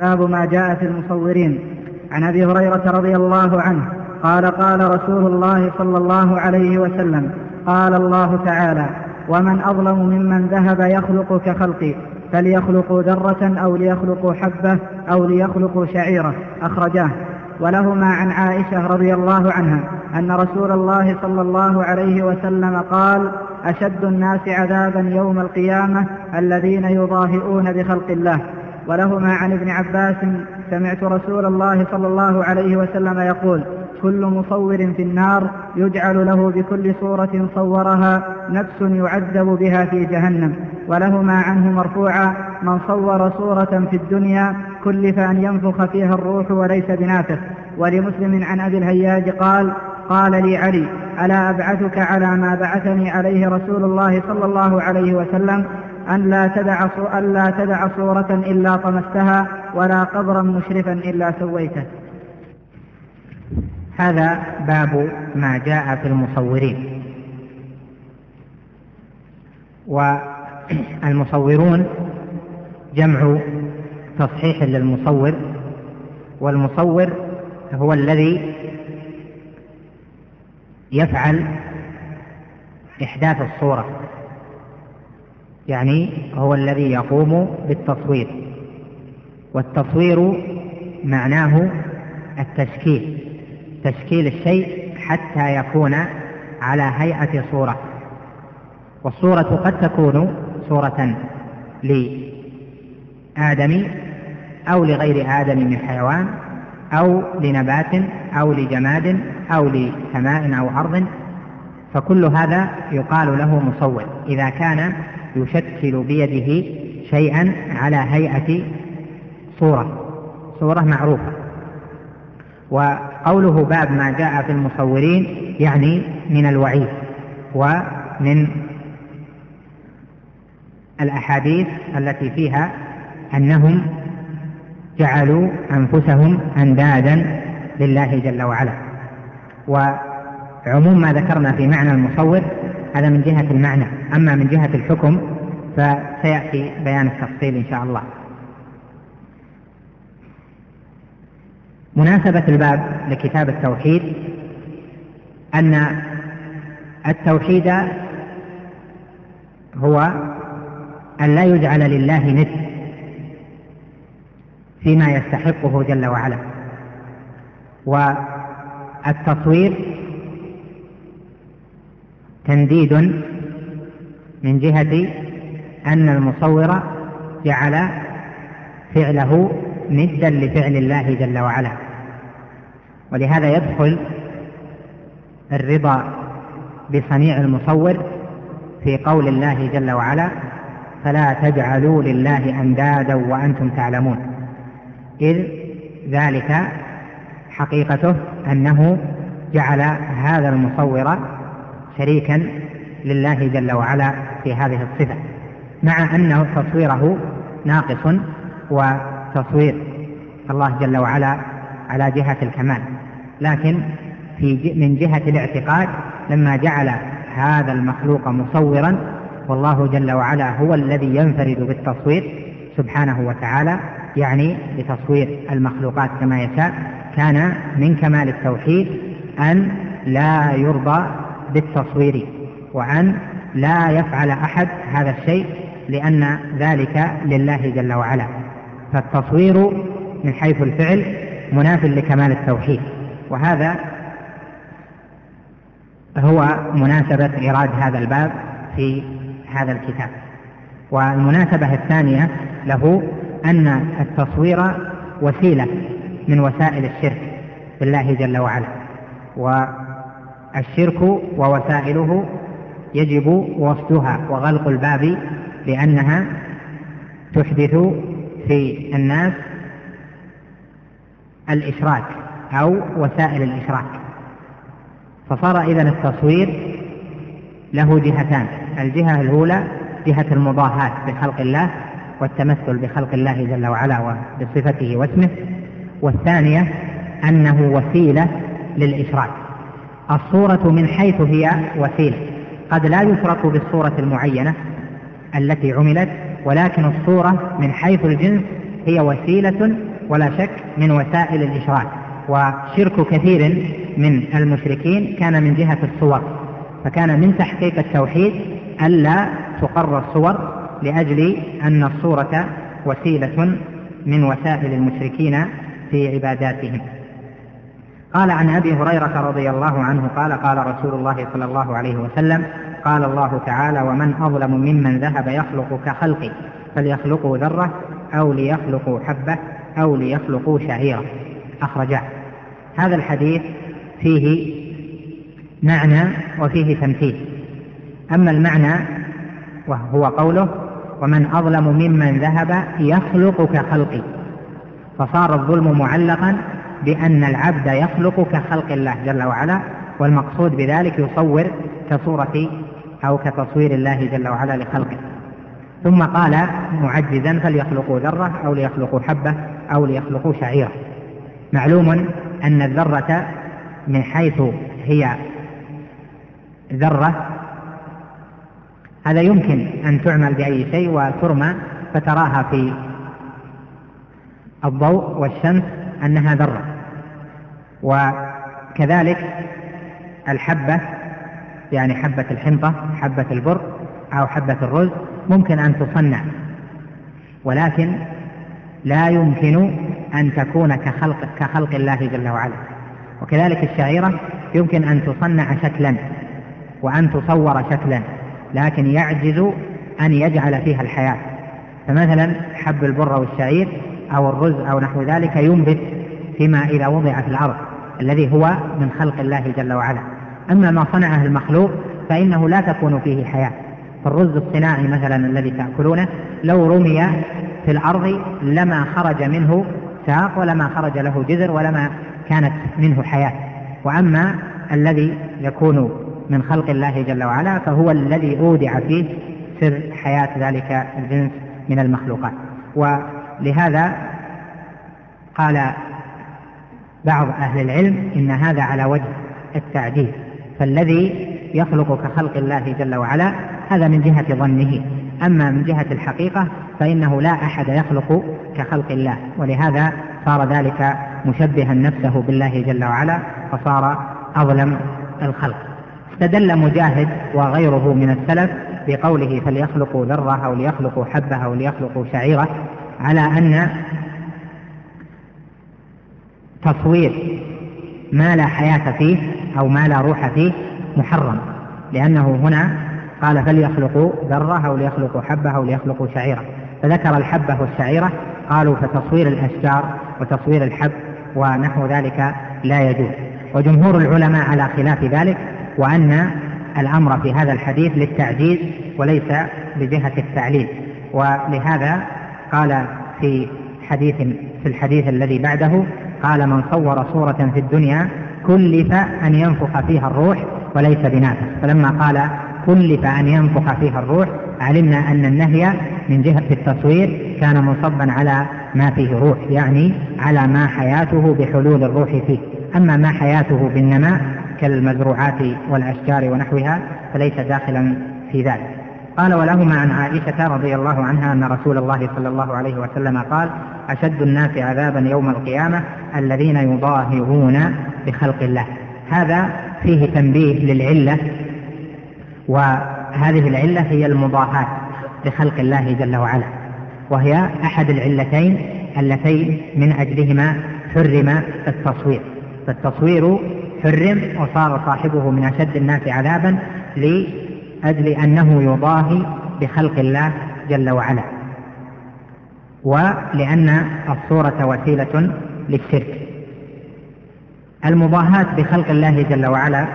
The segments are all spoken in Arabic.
باب ما جاء في المصورين. عن أبي هريرة رضي الله عنه قال قال رسول الله صلى الله عليه وسلم قال الله تعالى ومن أظلم ممن ذهب يخلق كخلقي فليخلقوا ذرة أو ليخلقوا حبة أو ليخلقوا شعيرة. أخرجاه. ولهما عن عائشة رضي الله عنها أن رسول الله صلى الله عليه وسلم قال أشد الناس عذابا يوم القيامة الذين يضاهئون بخلق الله. ولهما عن ابن عباس سمعت رسول الله صلى الله عليه وسلم يقول كل مصور في النار يجعل له بكل صورة صورها نفس يعذب بها في جهنم ولهما عنه مرفوعا من صور صورة في الدنيا كلف أن ينفخ فيها الروح وليس بنافخ ولمسلم عن أبي الهياج قال قال لي علي ألا أبعثك على ما بعثني عليه رسول الله صلى الله عليه وسلم أن لا تدع أن لا تدع صورة إلا طمستها ولا قبرا مشرفا إلا سويته. هذا باب ما جاء في المصورين. والمصورون جمع تصحيح للمصور والمصور هو الذي يفعل إحداث الصورة يعني هو الذي يقوم بالتصوير. والتصوير معناه التشكيل تشكيل الشيء حتى يكون على هيئة صورة. والصورة قد تكون صورة لآدم أو لغير آدم من حيوان أو لنبات أو لجماد أو لسماء أو أرض فكل هذا يقال له مصور. إذا كان يشكل بيده شيئا على هيئة صورة. صورة معروفة. وقوله باب ما جاء في المصورين يعني من الوعيد ومن الأحاديث التي فيها أنهم جعلوا أنفسهم أندادا لله جل وعلا. وعموم ما ذكرنا في معنى المصور هذا من جهة المعنى. أما من جهة الحكم فسيأتي بيان التفصيل إن شاء الله. مناسبة الباب لكتاب التوحيد أن التوحيد هو أن لا يجعل لله مثل فيما يستحقه جل وعلا. والتصوير تنديد من جهة أن المصور جعل فعله ندا لفعل الله جل وعلا. ولهذا يدخل الرضا بصنيع المصور في قول الله جل وعلا فلا تجعلوا لله أندادا وأنتم تعلمون إذ ذلك حقيقته أنه جعل هذا المصور شريكا لله جل وعلا في هذه الصفة. مع أن تصويره ناقص وتصوير. الله جل وعلا على جهة الكمال. لكن في من جهة الاعتقاد لما جعل هذا المخلوق مصورا والله جل وعلا هو الذي ينفرد بالتصوير سبحانه وتعالى يعني بتصوير المخلوقات كما يشاء. كان من كمال التوحيد أن لا يرضى بالتصوير وأن لا يفعل أحد هذا الشيء لأن ذلك لله جل وعلا. فالتصوير من حيث الفعل مناف لكمال التوحيد. وهذا هو مناسبة إيراد هذا الباب في هذا الكتاب. والمناسبة الثانية له أن التصوير وسيلة من وسائل الشرك بالله جل وعلا. والشرك ووسائله يجب وصدها وغلق الباب لأنها تحدث في الناس الإشراك أو وسائل الإشراك. فصار إذا التصوير له جهتان. الجهة الأولى جهة المضاهاة بخلق الله والتمثل بخلق الله جل وعلا وبصفته واسمه. والثانية أنه وسيلة للإشراك. الصورة من حيث هي وسيلة. قد لا يشرك بالصورة المعينة. التي عملت ولكن الصورة من حيث الجنس هي وسيلة ولا شك من وسائل الإشراك. وشرك كثير من المشركين كان من جهة الصور. فكان من تحقيق التوحيد ألا تقر الصور لأجل أن الصورة وسيلة من وسائل المشركين في عباداتهم. قال عن أبي هريرة رضي الله عنه قال قال رسول الله صلى الله عليه وسلم قال الله تعالى ومن أظلم ممن ذهب يخلق كخلقي فليخلقوا ذرة أو ليخلقوا حبة أو ليخلقوا شعيره اخرجاه هذا الحديث فيه معنى وفيه تمثيل. أما المعنى وهو قوله ومن أظلم ممن ذهب يخلق كخلقي فصار الظلم معلقا بأن العبد يخلق كخلق الله جل وعلا والمقصود بذلك يصور كصورة أو كتصوير الله جل وعلا لخلقه. ثم قال معجزا فليخلقوا ذرة أو ليخلقوا حبة أو ليخلقوا شعيرة. معلوم أن الذرة من حيث هي ذرة هذا يمكن أن تعمل بأي شيء وترمى فتراها في الضوء والشمس أنها ذرة. وكذلك الحبة يعني حبة الحنطة حبة البر أو حبة الرز ممكن أن تصنع. ولكن لا يمكن أن تكون كخلق كخلق الله جل وعلا. وكذلك الشعيرة يمكن أن تصنع شكلا وأن تصور شكلا لكن يعجز أن يجعل فيها الحياة. فمثلا حب البر والشعير أو الرز أو نحو ذلك ينبت فيما إذا وضع في الأرض الذي هو من خلق الله جل وعلا. أما ما صنعه المخلوق فإنه لا تكون فيه حياة. فالرز الصناعي مثلا الذي تأكلونه لو رمي في الأرض لما خرج منه ساق ولما خرج له جذر ولما كانت منه حياة. وأما الذي يكون من خلق الله جل وعلا فهو الذي أودع فيه سر حياة ذلك الجنس من المخلوقات. ولهذا قال بعض أهل العلم إن هذا على وجه التعديل. فالذي يخلق كخلق الله جل وعلا هذا من جهة ظنه. أما من جهة الحقيقة فإنه لا أحد يخلق كخلق الله ولهذا صار ذلك مشبها نفسه بالله جل وعلا فصار أظلم الخلق. استدل مجاهد وغيره من السلف بقوله فليخلقوا ذرة أو ليخلقوا حبة أو ليخلقوا شعيرة على أن تصوير ما لا حياة فيه أو ما لا روح فيه محرم لأنه هنا قال فليخلقوا ذرة أو ليخلقوا حبة أو ليخلقوا شعيرة. فذكر الحبة والشعيرة قالوا فتصوير الأشجار وتصوير الحب ونحو ذلك لا يجوز. وجمهور العلماء على خلاف ذلك وأن الأمر في هذا الحديث للتعجيز وليس بجهة التعليل. ولهذا قال في حديث في الحديث الذي بعده قال من صور صورة في الدنيا كلف أن ينفخ فيها الروح وليس بنافخ فلما قال كلف أن ينفخ فيها الروح علمنا أن النهي من جهة التصوير كان منصبا على ما فيه روح يعني على ما حياته بحلول الروح فيه. أما ما حياته بالنماء كالمزروعات والأشجار ونحوها فليس داخلا في ذلك. قال ولهما عن عائشة رضي الله عنها أن رسول الله صلى الله عليه وسلم قال أشد الناس عذابا يوم القيامة الذين يضاهئون بخلق الله. هذا فيه تنبيه للعلة وهذه العلة هي المضاهاة بخلق الله جل وعلا وهي أحد العلتين اللتين من أجلهما حرم التصوير. فالتصوير حرم وصار صاحبه من أشد الناس عذابا لأجل أنه يضاهي بخلق الله جل وعلا. ولأن الصورة وسيلة للشرك. المضاهاة بخلق الله جل وعلا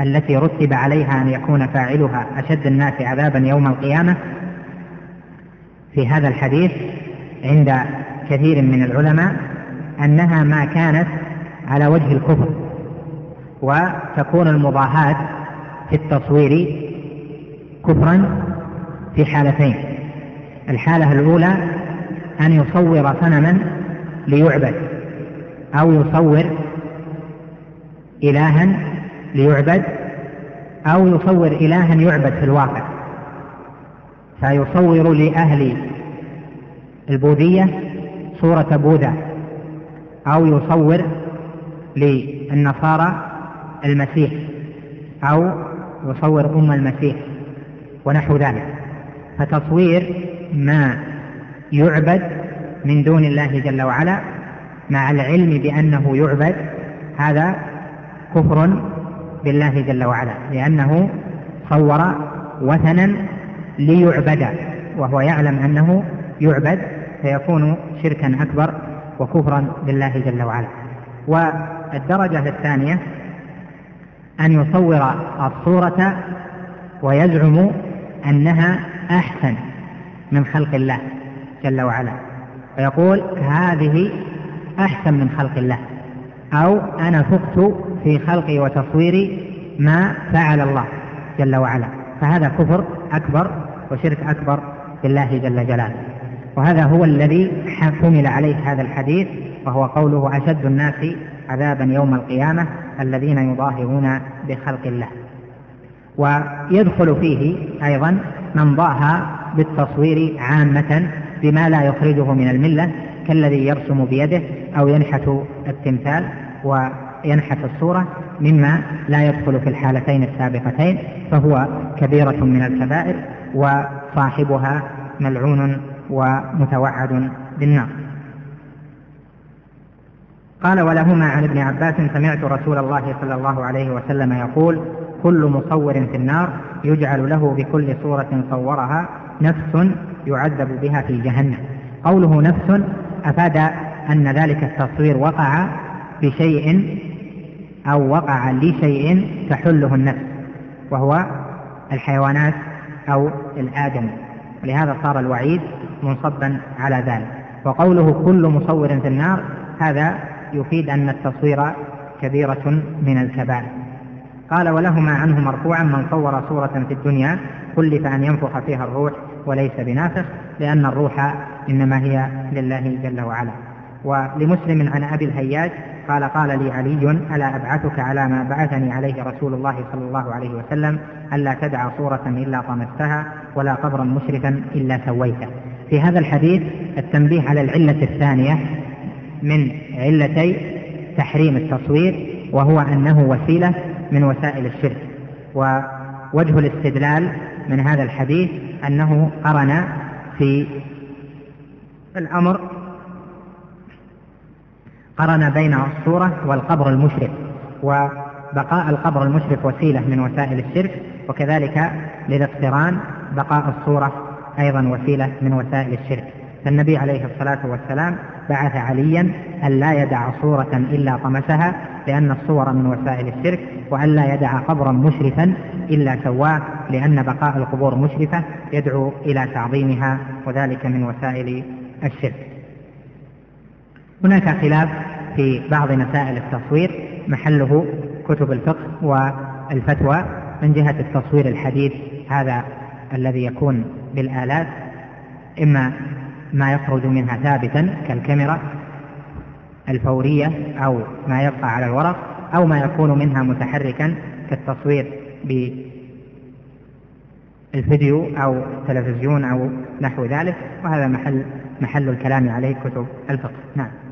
التي رتب عليها أن يكون فاعلها أشد الناس عذابا يوم القيامة في هذا الحديث عند كثير من العلماء أنها ما كانت على وجه الكفر. وتكون المضاهاة في التصوير كفرا في حالتين. الحالة الأولى أن يصور صنما ليعبد أو يصور إلها ليعبد أو يصور إلها يعبد في الواقع. فيصور لأهل البوذية صورة بوذا أو يصور للنصارى المسيح أو يصور أم المسيح ونحو ذلك. فتصوير ما يعبد من دون الله جل وعلا مع العلم بأنه يعبد هذا كفر بالله جل وعلا لأنه صور وثنا ليعبد وهو يعلم أنه يعبد فيكون شركا أكبر وكفرا بالله جل وعلا. والدرجة الثانية أن يصور الصورة ويزعم أنها أحسن من خلق الله جل وعلا. فيقول هذه أحسن من خلق الله. أو أنا فقت في خلقي وتصويري ما فعل الله جل وعلا. فهذا كفر أكبر وشرك أكبر بالله جل جلاله. وهذا هو الذي حمل عليه هذا الحديث وهو قوله أشد الناس عذابا يوم القيامة الذين يظاهرون بخلق الله. ويدخل فيه أيضا من ضاهى بالتصوير عامة بما لا يخرجه من الملة كالذي يرسم بيده أو ينحت التمثال وينحت الصورة مما لا يدخل في الحالتين السابقتين فهو كبيرة من الكبائر وصاحبها ملعون ومتوعد بالنار. قال ولهما عن ابن عباس سمعت رسول الله صلى الله عليه وسلم يقول كل مصور في النار يجعل له بكل صورة صورها نفس يعذب بها في جهنم. قوله نفس أفاد أن ذلك التصوير وقع بشيء أو وقع لشيء تحله النفس وهو الحيوانات أو الآدم. ولهذا صار الوعيد منصبا على ذلك. وقوله كل مصور في النار هذا يفيد أن التصوير كبيرة من الكبائر قال ولهما عنه مرفوعا من صور صورة في الدنيا كلف أن ينفخ فيها الروح وليس بنافخ لأن الروح إنما هي لله جل وعلا. ولمسلم عن أبي الهياج قال قال لي علي ألا أبعثك على ما بعثني عليه رسول الله صلى الله عليه وسلم ألا تدع صورة إلا طمستها ولا قبرا مشرفا إلا سويته. في هذا الحديث التنبيه على العلة الثانية من علتي تحريم التصوير وهو أنه وسيلة من وسائل الشرك. ووجه الاستدلال من هذا الحديث أنه قرن في الأمر قرن بين الصورة والقبر المشرف وبقاء القبر المشرف وسيلة من وسائل الشرك وكذلك للاقتران بقاء الصورة أيضا وسيلة من وسائل الشرك. فالنبي عليه الصلاة والسلام بعث عليا أن لا يدع صورة إلا طمسها لأن الصور من وسائل الشرك وأن لا يدع قبرا مشرفا إلا سواه لأن بقاء القبور مشرفة يدعو إلى تعظيمها وذلك من وسائل الشرك. هناك خلاف في بعض مسائل التصوير محله كتب الفقه والفتوى من جهة التصوير الحديث هذا الذي يكون بالآلات إما ما يخرج منها ثابتا كالكاميرا الفورية أو ما يبقى على الورق أو ما يكون منها متحركا كالتصوير بالفيديو أو التلفزيون أو نحو ذلك وهذا محل محل الكلام عليه كتب الفقه. نعم.